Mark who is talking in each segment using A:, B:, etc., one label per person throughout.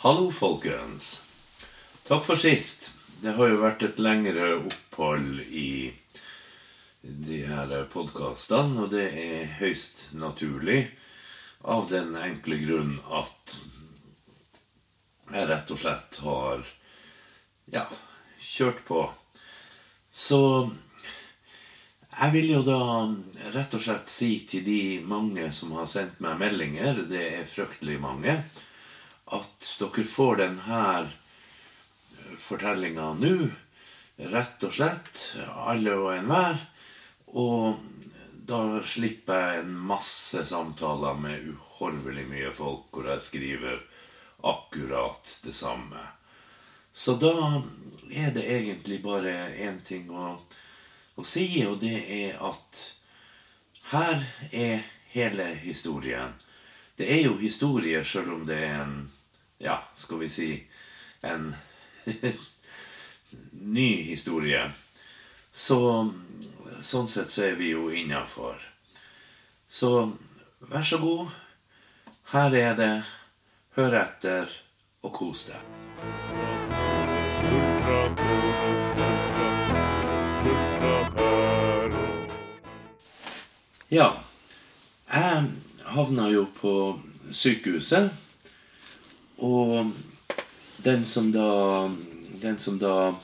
A: Hallo, folkens. Takk for sist. Det har jo vært et lengre opphold i de her podkastene, og det er høyst naturlig. Av den enkle grunn at jeg rett og slett har ja, kjørt på. Så jeg vil jo da rett og slett si til de mange som har sendt meg meldinger, det er fryktelig mange, at dere får denne fortellinga nå. Rett og slett. Alle og enhver. Og da slipper jeg en masse samtaler med uhorvelig mye folk hvor jeg skriver akkurat det samme. Så da er det egentlig bare én ting å, å si, og det er at her er hele historien. Det er jo historie sjøl om det er en Ja, skal vi si en ny historie. Så sånn sett så er vi jo innafor. Så vær så god. Her er det. Hør etter og kos deg. Ja. Jeg havna jo på sykehuset. Og den som da Den som da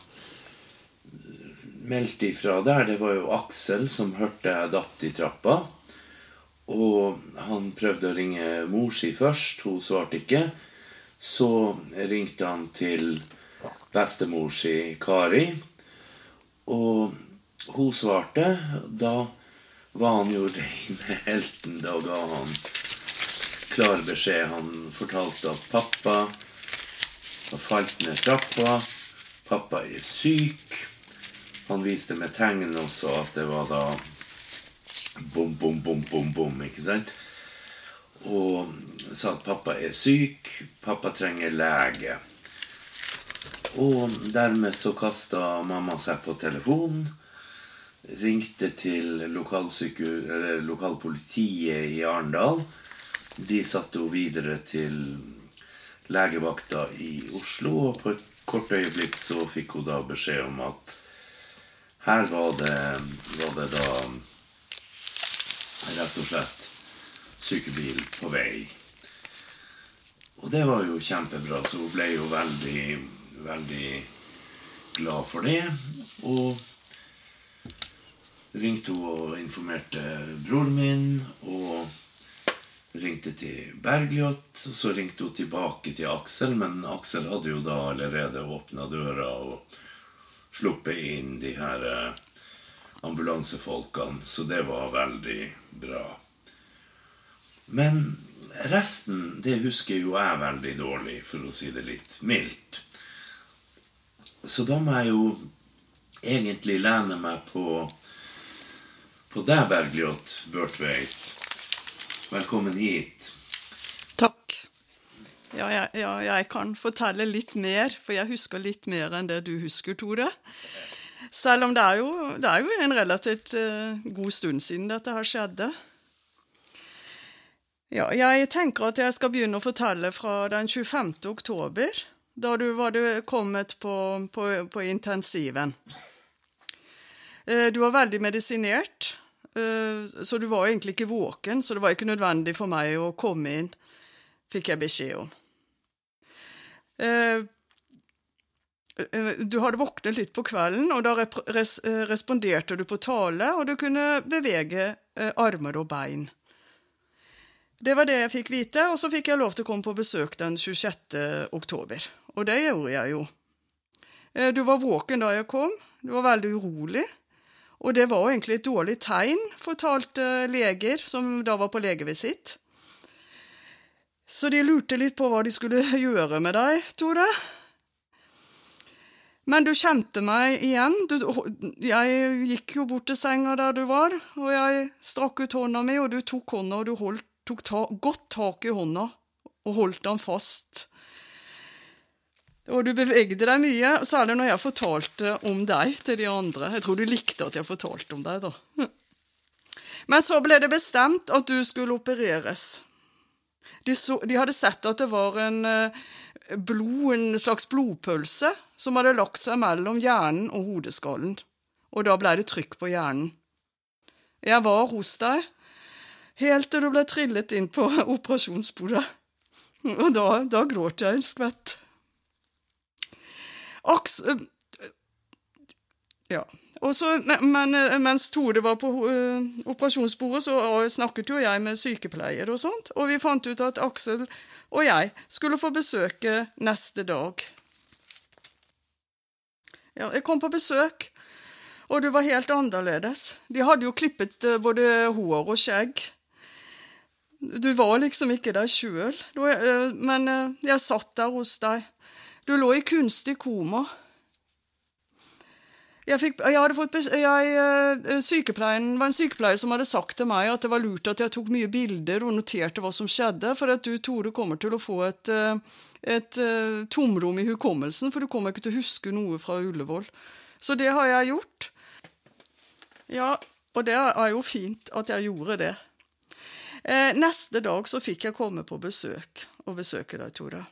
A: meldte ifra der, det var jo Aksel som hørte jeg datt i trappa. Og han prøvde å ringe mor si først. Hun svarte ikke. Så ringte han til bestemor si Kari. Og hun svarte. Da var han jo reine helten. Da ga han klar beskjed. Han fortalte at pappa har falt ned trappa. Pappa er syk. Han viste med tegn også at det var da bom, bom, bom, bom, bom, ikke sant? Og sa at pappa er syk, pappa trenger lege. Og dermed så kasta mamma seg på telefonen. Ringte til lokalpolitiet i Arendal. De satte henne videre til legevakta i Oslo, og på et kort øyeblikk så fikk hun da beskjed om at her var det, var det da rett og slett sykebil på vei. Og det var jo kjempebra, så hun ble jo veldig, veldig glad for det. Og ringte hun og informerte broren min, og ringte til Bergljot. Og så ringte hun tilbake til Aksel, men Aksel hadde jo da allerede åpna døra og sluppet inn de her eh, ambulansefolkene, så det var veldig bra. Men resten, det husker jo jeg veldig dårlig, for å si det litt mildt. Så da må jeg jo egentlig lene meg på på deg, Bergljot Børtveit. Velkommen hit.
B: Takk. Ja, ja, ja, jeg kan fortelle litt mer, for jeg husker litt mer enn det du husker, Tore. Selv om det er jo, det er jo en relativt uh, god stund siden dette her skjedde. Ja, jeg tenker at jeg skal begynne å fortelle fra den 25. oktober, da du var kommet på, på, på intensiven. Eh, Du var veldig medisinert, så du var egentlig ikke våken, så det var ikke nødvendig for meg å komme inn, fikk jeg beskjed om. Eh, eh, Du hadde våknet litt på kvelden, og da eh, responderte du på tale, og du kunne bevege eh, armer og bein. Det var det jeg fikk vite, og så fikk jeg lov til å komme på besøk den 26. oktober. Og det gjorde jeg jo. Eh, Du var våken da jeg kom, du var veldig urolig. Og det var egentlig et dårlig tegn, fortalte leger som da var på legevisitt. Så de lurte litt på hva de skulle gjøre med deg, Tore. Men du kjente meg igjen. Du, jeg gikk jo bort til senga der du var, og jeg strakk ut hånda mi, og du tok hånda, og du holdt, tok ta, godt tak i hånda og holdt den fast. Og du bevegde deg mye, særlig når jeg fortalte om deg til de andre. Jeg tror du likte at jeg fortalte om deg, da. Men så ble det bestemt at du skulle opereres. De, så, de hadde sett at det var en, eh, blod, en slags blodpølse som hadde lagt seg mellom hjernen og hodeskallen. Og da ble det trykk på hjernen. Jeg var hos deg helt til du ble trillet inn på operasjonsbordet. Og da, da gråt jeg en skvett. Aks... Ja. Og så, men mens Tode var på uh, operasjonsbordet, så snakket jo jeg med sykepleier og sånt, og vi fant ut at Aksel og jeg skulle få besøke neste dag. Ja, jeg kom på besøk, og det var helt annerledes. De hadde jo klippet både hår og skjegg. Du var liksom ikke der sjøl, men jeg satt der hos deg. Du lå i kunstig koma. Jeg fikk, jeg fått, jeg, sykepleien var en sykepleier som hadde sagt til meg at det var lurt at jeg tok mye bilder og noterte hva som skjedde, for at du, Tore, kommer til å få et, et, et tomrom i hukommelsen, for du kommer ikke til å huske noe fra Ullevål. Så det har jeg gjort. Ja, og det er jo fint at jeg gjorde det. Eh, neste dag så fikk jeg komme på besøk og besøke deg, Tore.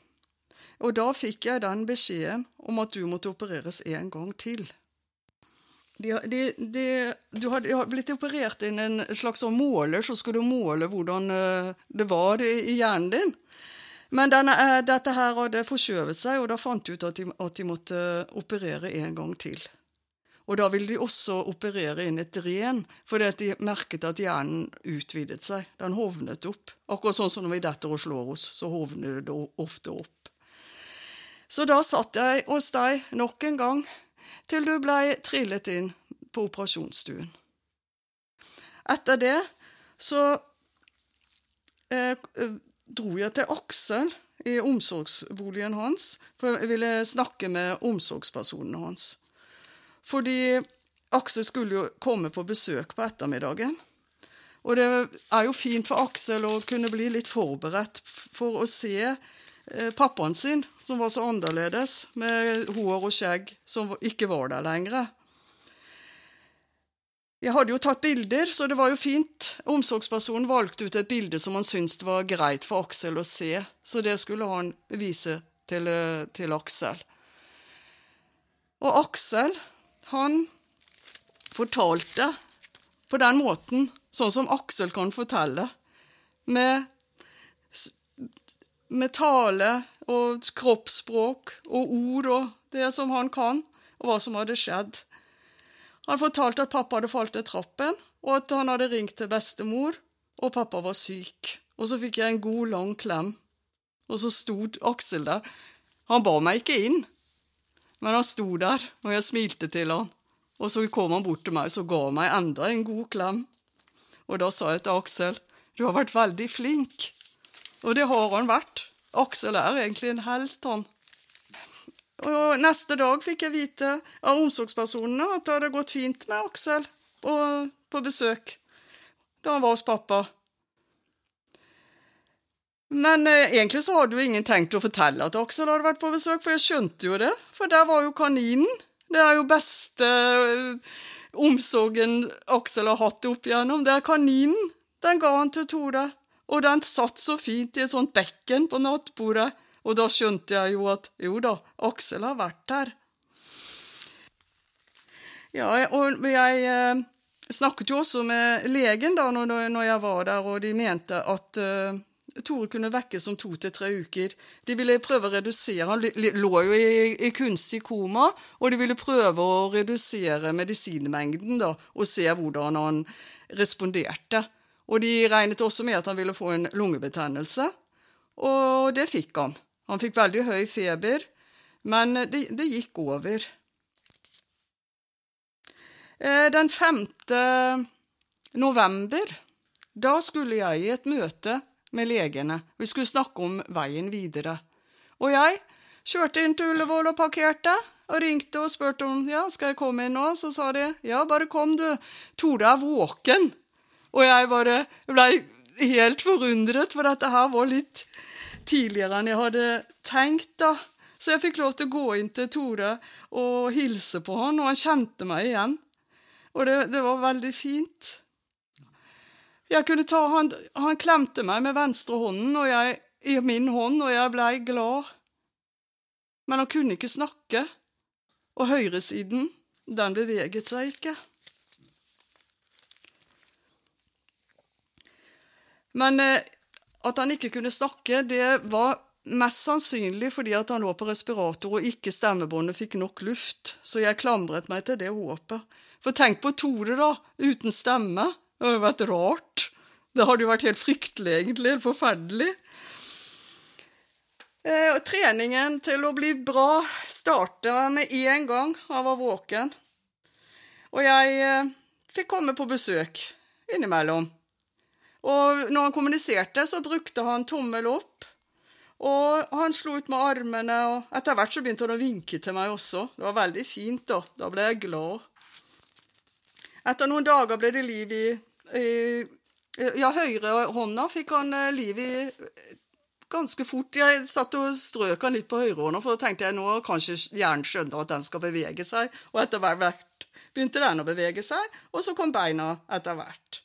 B: Og da fikk jeg den beskjeden om at du måtte opereres en gang til. De, de, de, du hadde blitt operert inn en slags sånn måler som skulle måle hvordan det var i hjernen din. Men denne, dette her hadde forskjøvet seg, og da fant de ut at de, at de måtte operere en gang til. Og da ville de også operere inn et dren, fordi de merket at hjernen utvidet seg. Den hovnet opp. Akkurat sånn som når vi detter og slår oss, så hovner det ofte opp. Så da satt jeg hos deg nok en gang til du blei trillet inn på operasjonsstuen. Etter det så eh, dro jeg til Aksel i omsorgsboligen hans, for jeg ville snakke med omsorgspersonene hans. Fordi Aksel skulle jo komme på besøk på ettermiddagen. Og det er jo fint for Aksel å kunne bli litt forberedt for å se pappaen sin, som var så annerledes, med hår og skjegg, som ikke var der lenger. Jeg hadde jo tatt bilder, så det var jo fint. Omsorgspersonen valgte ut et bilde som han syntes det var greit for Aksel å se, så det skulle han vise til, til Aksel. Og Aksel, han fortalte på den måten, sånn som Aksel kan fortelle, med, med tale og kroppsspråk og ord og det som han kan, og hva som hadde skjedd. Han fortalte at pappa hadde falt ned trappen, og at han hadde ringt til bestemor, og pappa var syk. Og så fikk jeg en god, lang klem. Og så sto Aksel der. Han ba meg ikke inn, men han sto der, og jeg smilte til han. Og så kom han bort til meg og ga meg enda en god klem. Og da sa jeg til Aksel, du har vært veldig flink. Og det har han vært. Aksel er egentlig en helt, han. Og neste dag fikk jeg vite av omsorgspersonene at det hadde gått fint med Aksel på, på besøk da han var hos pappa. Men eh, egentlig så hadde jo ingen tenkt å fortelle at Aksel hadde vært på besøk, for jeg skjønte jo det. For der var jo kaninen. Det er jo beste eh, omsorgen Aksel har hatt opp igjennom. Det er kaninen. Den ga han til Tore. Og den satt så fint i et sånt bekken på nattbordet. Og da skjønte jeg jo at jo da, Aksel har vært her. Ja, og jeg eh, snakket jo også med legen da når, jeg var der, og de mente at uh, Tore kunne vekkes om to til tre uker. De ville prøve å redusere Han lå jo i, i kunstig koma, og de ville prøve å redusere medisinmengden da, og se hvordan han responderte. Og de regnet også med at han ville få en lungebetennelse, og det fikk han. Han fikk veldig høy feber, men det, det gikk over. Eh, den 5. november, da skulle jeg i et møte med legene. Vi skulle snakke om veien videre. Og jeg kjørte inn til Ullevål og parkerte, og ringte og spurte om ja, skal jeg komme inn nå. Så sa de ja, bare kom du, Tore er våken. Og jeg bare blei helt forundret, for dette her var litt tidligere enn jeg hadde tenkt. da. Så jeg fikk lov til å gå inn til Tore og hilse på han, og han kjente meg igjen. Og det, det var veldig fint. Jeg kunne ta, han, han klemte meg med venstre hånden og jeg, i min hånd, og jeg blei glad. men han kunne ikke snakke, og høyresiden, den beveget seg ikke. Men eh, at han ikke kunne snakke, det var mest sannsynlig fordi at han lå på respirator og ikke stemmebåndet fikk nok luft, så jeg klamret meg til det håpet. For tenk på Tore, da, uten stemme. Det hadde vært rart. Det hadde jo vært helt fryktelig, egentlig. Helt forferdelig. Eh, treningen til å bli bra starta med en gang han var våken. Og jeg eh, fikk komme på besøk innimellom. Og når han kommuniserte, så brukte han tommel opp. Og han slo ut med armene, og etter hvert så begynte han å vinke til meg også. Det var veldig fint, da. Da ble jeg glad. Etter noen dager ble det liv i, i Ja, høyrehånda fikk han eh, liv i ganske fort. Jeg satt og strøk han litt på høyrehånda, for da tenkte jeg nå kanskje hjernen skjønner at den skal bevege seg. Og etter hvert begynte den å bevege seg, og så kom beina etter hvert.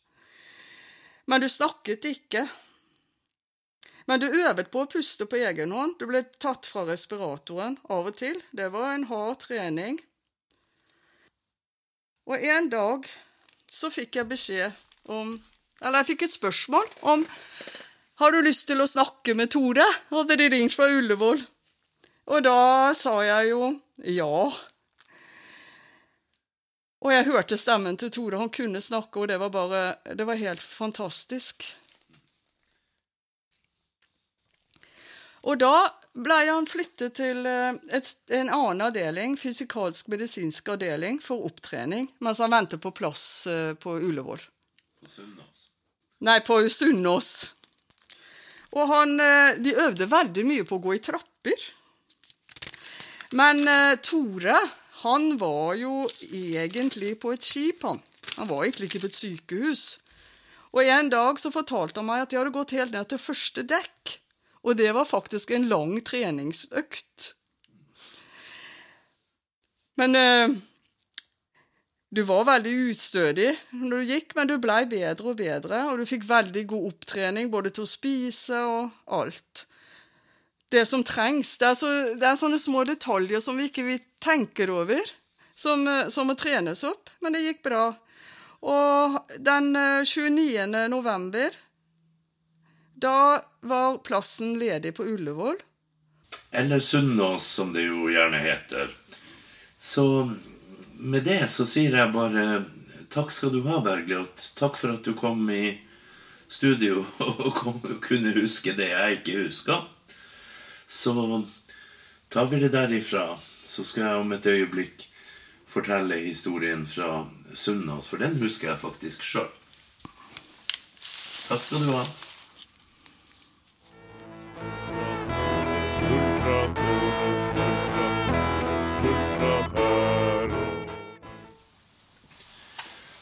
B: Men du snakket ikke. Men du øvet på å puste på egen hånd. Du ble tatt fra respiratoren av og til. Det var en hard trening. Og en dag så fikk jeg beskjed om Eller jeg fikk et spørsmål om Har du lyst til å snakke med Tore? Hadde de ringt fra Ullevål. Og da sa jeg jo ja. Og jeg hørte stemmen til Tore. Han kunne snakke, og det var bare Det var helt fantastisk. Og da ble han flyttet til eh, et, en annen avdeling, fysikalsk medisinsk avdeling, for opptrening, mens han ventet på plass eh, på Ullevål.
A: På Sunnaas.
B: Nei, på Sunnaas. Og han eh, De øvde veldig mye på å gå i trapper. Men Tore han var jo egentlig på et skip, han. Han var egentlig ikke på et sykehus. Og en dag så fortalte han meg at de hadde gått helt ned til første dekk. Og det var faktisk en lang treningsøkt. Men eh, du var veldig utstødig når du gikk, men du blei bedre og bedre, og du fikk veldig god opptrening både til å spise og alt det som trengs. Det er, så, det er, sånne små detaljer som vi ikke vi tenker over, som, eh, som, må trenes opp. Men det gikk bra. Og den 29. Eh, november, da var plassen ledig på Ullevål.
A: Eller Sunnaas, som det jo gjerne heter. Så med det så sier jeg bare takk skal du ha, Bergljot. Takk for at du kom i studio og kunne huske det jeg ikke huska. Så tar vi det derifra. Så skal jeg om et øyeblikk fortelle historien fra Sunnaas, for den husker jeg faktisk sjøl. Takk skal du ha.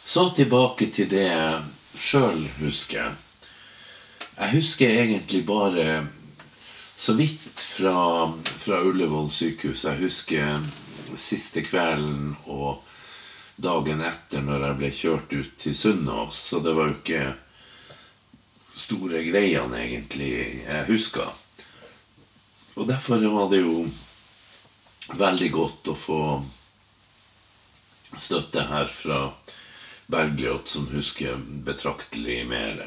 A: Så tilbake til det jeg sjøl husker. Jeg husker egentlig bare så vidt fra, fra Ullevål sykehus. Jeg husker siste kvelden og dagen etter når jeg ble kjørt ut til Sunnaas. Så det var jo ikke store greiene, egentlig, jeg huska. Og derfor var det jo veldig godt å få støtte her fra Bergljot, som husker betraktelig mer.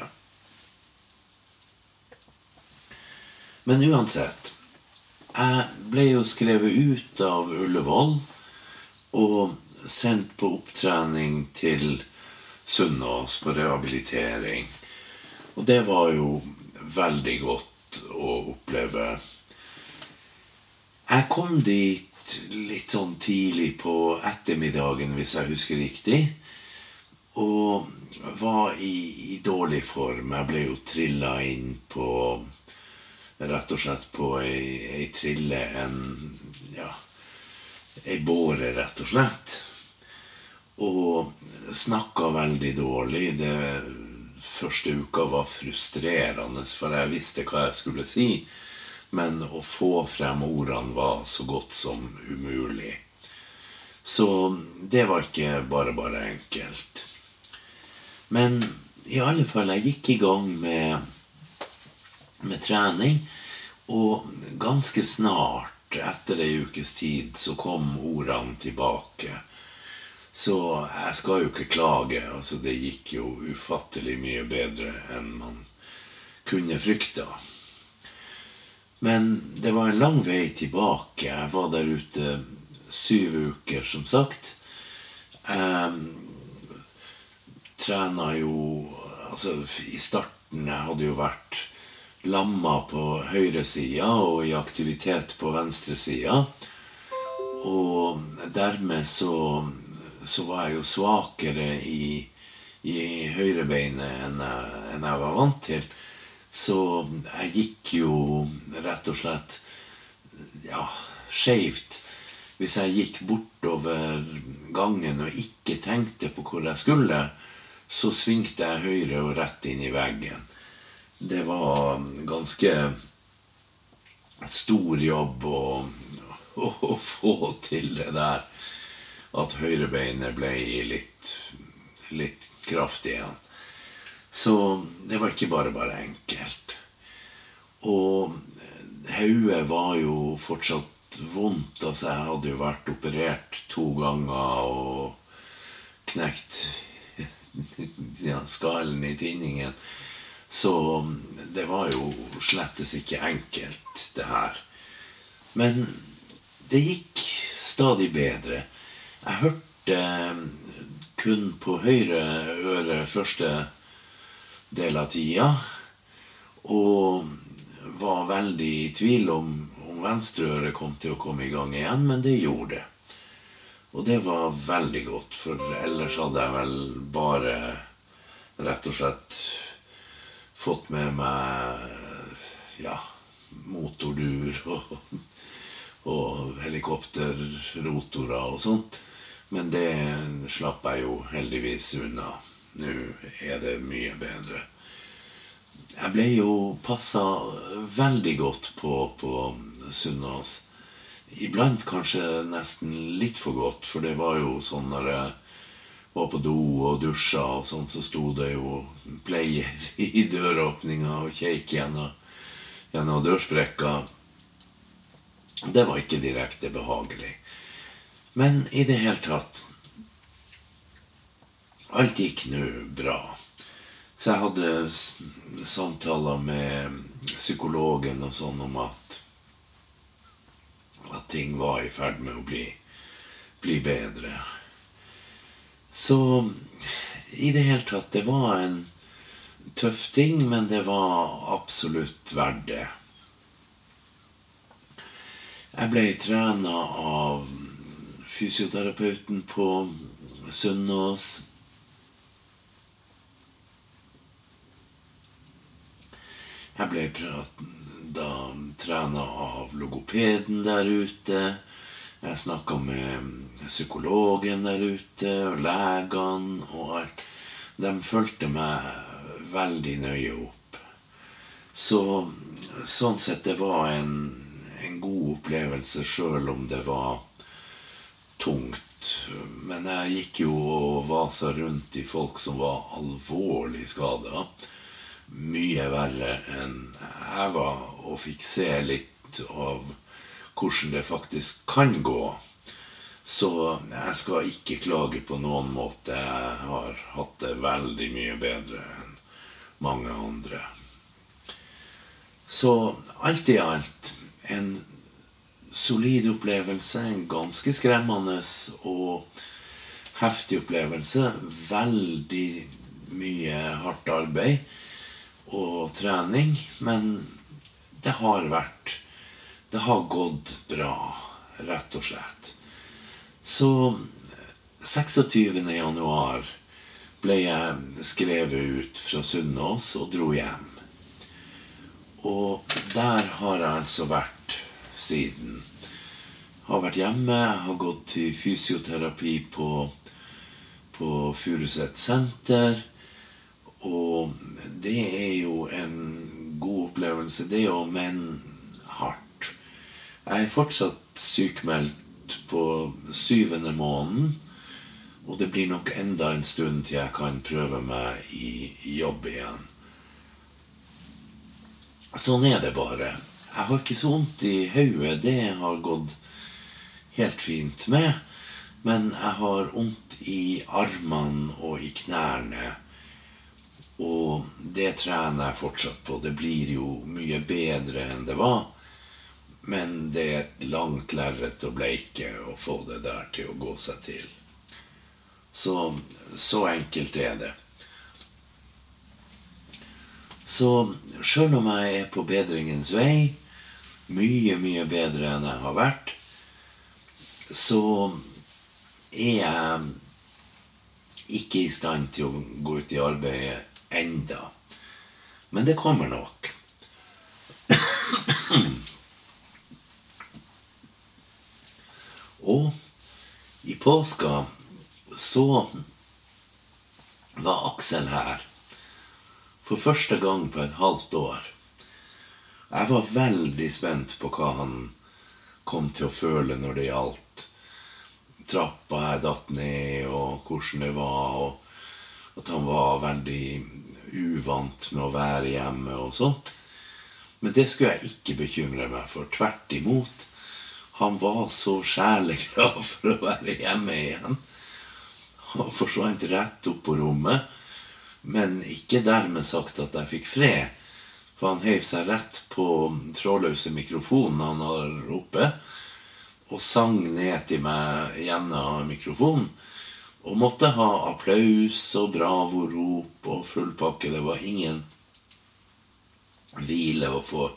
A: Men uansett. Jeg ble jo skrevet ut av Ullevål og sendt på opptrening til Sunnaas på rehabilitering. Og det var jo veldig godt å oppleve. Jeg kom dit litt sånn tidlig på ettermiddagen, hvis jeg husker riktig. Og var i, i dårlig form. Jeg ble jo trilla inn på rett og slett på ei, ei trille, en ja, ei båre, rett og slett. Og snakka veldig dårlig. Det første uka var frustrerende, for jeg visste hva jeg skulle si. Men å få frem ordene var så godt som umulig. Så det var ikke bare bare enkelt. Men i alle fall, jeg gikk i gang med med trening. Og ganske snart etter ei ukes tid, så kom ordene tilbake. Så jeg skal jo ikke klage. Altså, det gikk jo ufattelig mye bedre enn man kunne frykta. Men det var en lang vei tilbake. Jeg var der ute syv uker, som sagt. Jeg trena jo Altså, i starten jeg hadde jo vært lamma på høyresida og i aktivitet på venstresida. Og dermed så, så var jeg jo svakere i, i høyrebeinet enn jeg, enn jeg var vant til. Så jeg gikk jo rett og slett ja, skeivt. Hvis jeg gikk bortover gangen og ikke tenkte på hvor jeg skulle, så svingte jeg høyre og rett inn i veggen. Det var ganske stor jobb å, å, å få til det der. At høyrebeinet ble litt, litt kraftig igjen. Så det var ikke bare bare enkelt. Og hodet var jo fortsatt vondt. Altså, jeg hadde jo vært operert to ganger og knekt ja, skallen i tinningen. Så det var jo slettes ikke enkelt, det her. Men det gikk stadig bedre. Jeg hørte kun på høyre øre første del av tida. Og var veldig i tvil om, om venstre øre kom til å komme i gang igjen, men det gjorde det. Og det var veldig godt, for ellers hadde jeg vel bare rett og slett fått med meg ja, motordur og, og helikopterrotorer og sånt. Men det slapp jeg jo heldigvis unna. Nå er det mye bedre. Jeg ble jo passa veldig godt på på Sunnaas Iblant kanskje nesten litt for godt, for det var jo sånn når jeg var på do og dusja og sånn, så sto det jo pleier i døråpninga og kjekk gjennom, gjennom dørsprekka. Det var ikke direkte behagelig. Men i det hele tatt Alt gikk nå bra. Så jeg hadde samtaler med psykologen og sånn om at at ting var i ferd med å bli, bli bedre. Så i det hele tatt Det var en tøff ting, men det var absolutt verdt det. Jeg ble trena av fysioterapeuten på Sunnaas. Jeg ble da trena av logopeden der ute. Jeg snakka med psykologen der ute, og legene og alt. De fulgte meg veldig nøye opp. Så sånn sett, det var en, en god opplevelse, sjøl om det var tungt. Men jeg gikk jo og vasa rundt i folk som var alvorlig skada mye verre enn jeg var, og fikk se litt av hvordan det faktisk kan gå. Så jeg skal ikke klage på noen måte. Jeg har hatt det veldig mye bedre enn mange andre. Så alt i alt en solid opplevelse. En ganske skremmende og heftig opplevelse. Veldig mye hardt arbeid og trening. Men det har vært Det har gått bra, rett og slett. Så 26. januar ble jeg skrevet ut fra Sunnaas og dro hjem. Og der har jeg altså vært siden. Har vært hjemme, har gått til fysioterapi på, på Furuset senter. Og det er jo en god opplevelse, det òg, men. Jeg er fortsatt sykmeldt på syvende måneden. Og det blir nok enda en stund til jeg kan prøve meg i jobb igjen. Sånn er det bare. Jeg har ikke så vondt i hodet. Det har gått helt fint med. Men jeg har vondt i armene og i knærne. Og det trener jeg fortsatt på. Det blir jo mye bedre enn det var. Men det er et langt lerret å bleike å få det der til å gå seg til. Så, så enkelt er det. Så sjøl om jeg er på bedringens vei, mye, mye bedre enn jeg har vært, så er jeg ikke i stand til å gå ut i arbeidet enda. Men det kommer nok. Og i påska så var Aksel her for første gang på et halvt år. Jeg var veldig spent på hva han kom til å føle når det gjaldt trappa jeg datt ned, og hvordan det var, og at han var veldig uvant med å være hjemme og sånt. Men det skulle jeg ikke bekymre meg for. Tvert imot. Han var så sjeleglad for å være hjemme igjen. Han forsvant rett opp på rommet. Men ikke dermed sagt at jeg fikk fred. For han heiv seg rett på trådløse mikrofonen han har oppe og sang ned til meg gjennom mikrofonen. Og måtte ha applaus og bravo-rop og full pakke. Det var ingen hvile å få.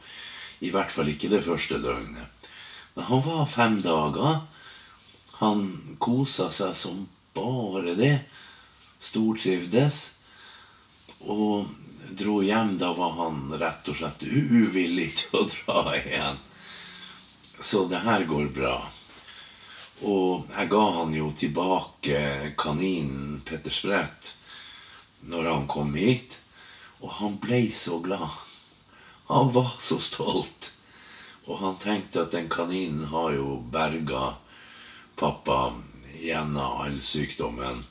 A: I hvert fall ikke det første døgnet. Men han var fem dager. Han kosa seg som bare det. Stortrivdes. Og dro hjem. Da var han rett og slett uvillig til å dra igjen. Så det her går bra. Og jeg ga han jo tilbake kaninen Petter Sprett når han kom hit. Og han ble så glad. Han var så stolt. Og han tenkte at den kaninen har jo berga pappa gjennom all sykdommen.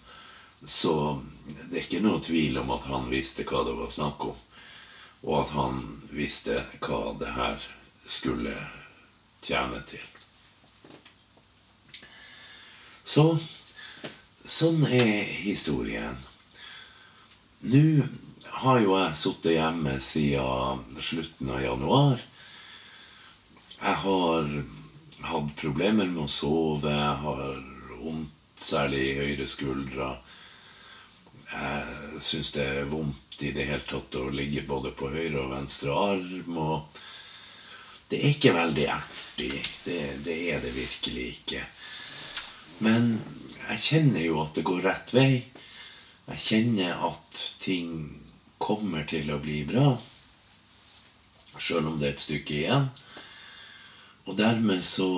A: Så det er ikke noe tvil om at han visste hva det var snakk om. Og at han visste hva det her skulle tjene til. Så sånn er historien. Nå har jo jeg sittet hjemme siden slutten av januar. Jeg har hatt problemer med å sove. Jeg har vondt, særlig i høyre skuldre. Jeg syns det er vondt i det hele tatt å ligge både på høyre og venstre arm. og det er ikke veldig artig. Det, det, er det virkelig ikke. Men jeg kjenner jo at det går rett vei. Jeg kjenner at ting kommer til å bli bra. Sjøl om det er et stykke igjen. Og dermed så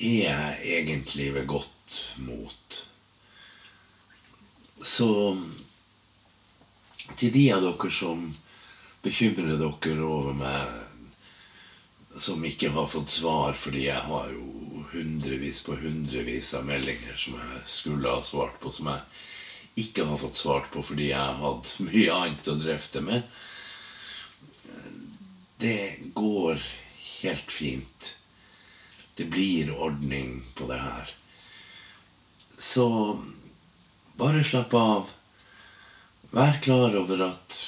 A: er jeg egentlig ved godt mot. Så til de av dere som bekymrer dere over meg som ikke har fått svar, fordi jeg har jo hundrevis på hundrevis av meldinger som jeg skulle ha svart på, som jeg ikke har fått svart på fordi jeg har hatt mye annet å drøfte med. Det går helt fint. Det blir ordning på det her. Så bare slapp av. Vær klar over at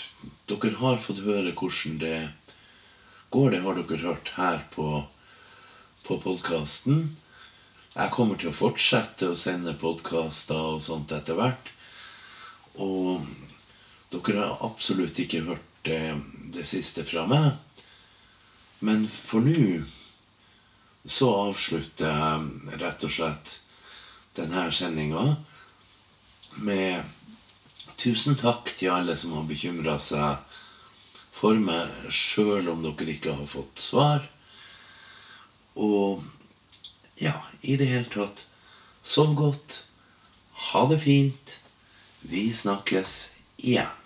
A: dere har fått høre hvordan det går, det har dere hørt her på, på podkasten. Jeg kommer til å fortsette å sende podkaster og sånt etter hvert. Og dere har absolutt ikke hørt det, det siste fra meg. Men for nå så avslutter jeg rett og slett denne sendinga med tusen takk til alle som har bekymra seg for meg sjøl om dere ikke har fått svar. Og ja, i det hele tatt Sov godt. Ha det fint. Vi snakkes igjen.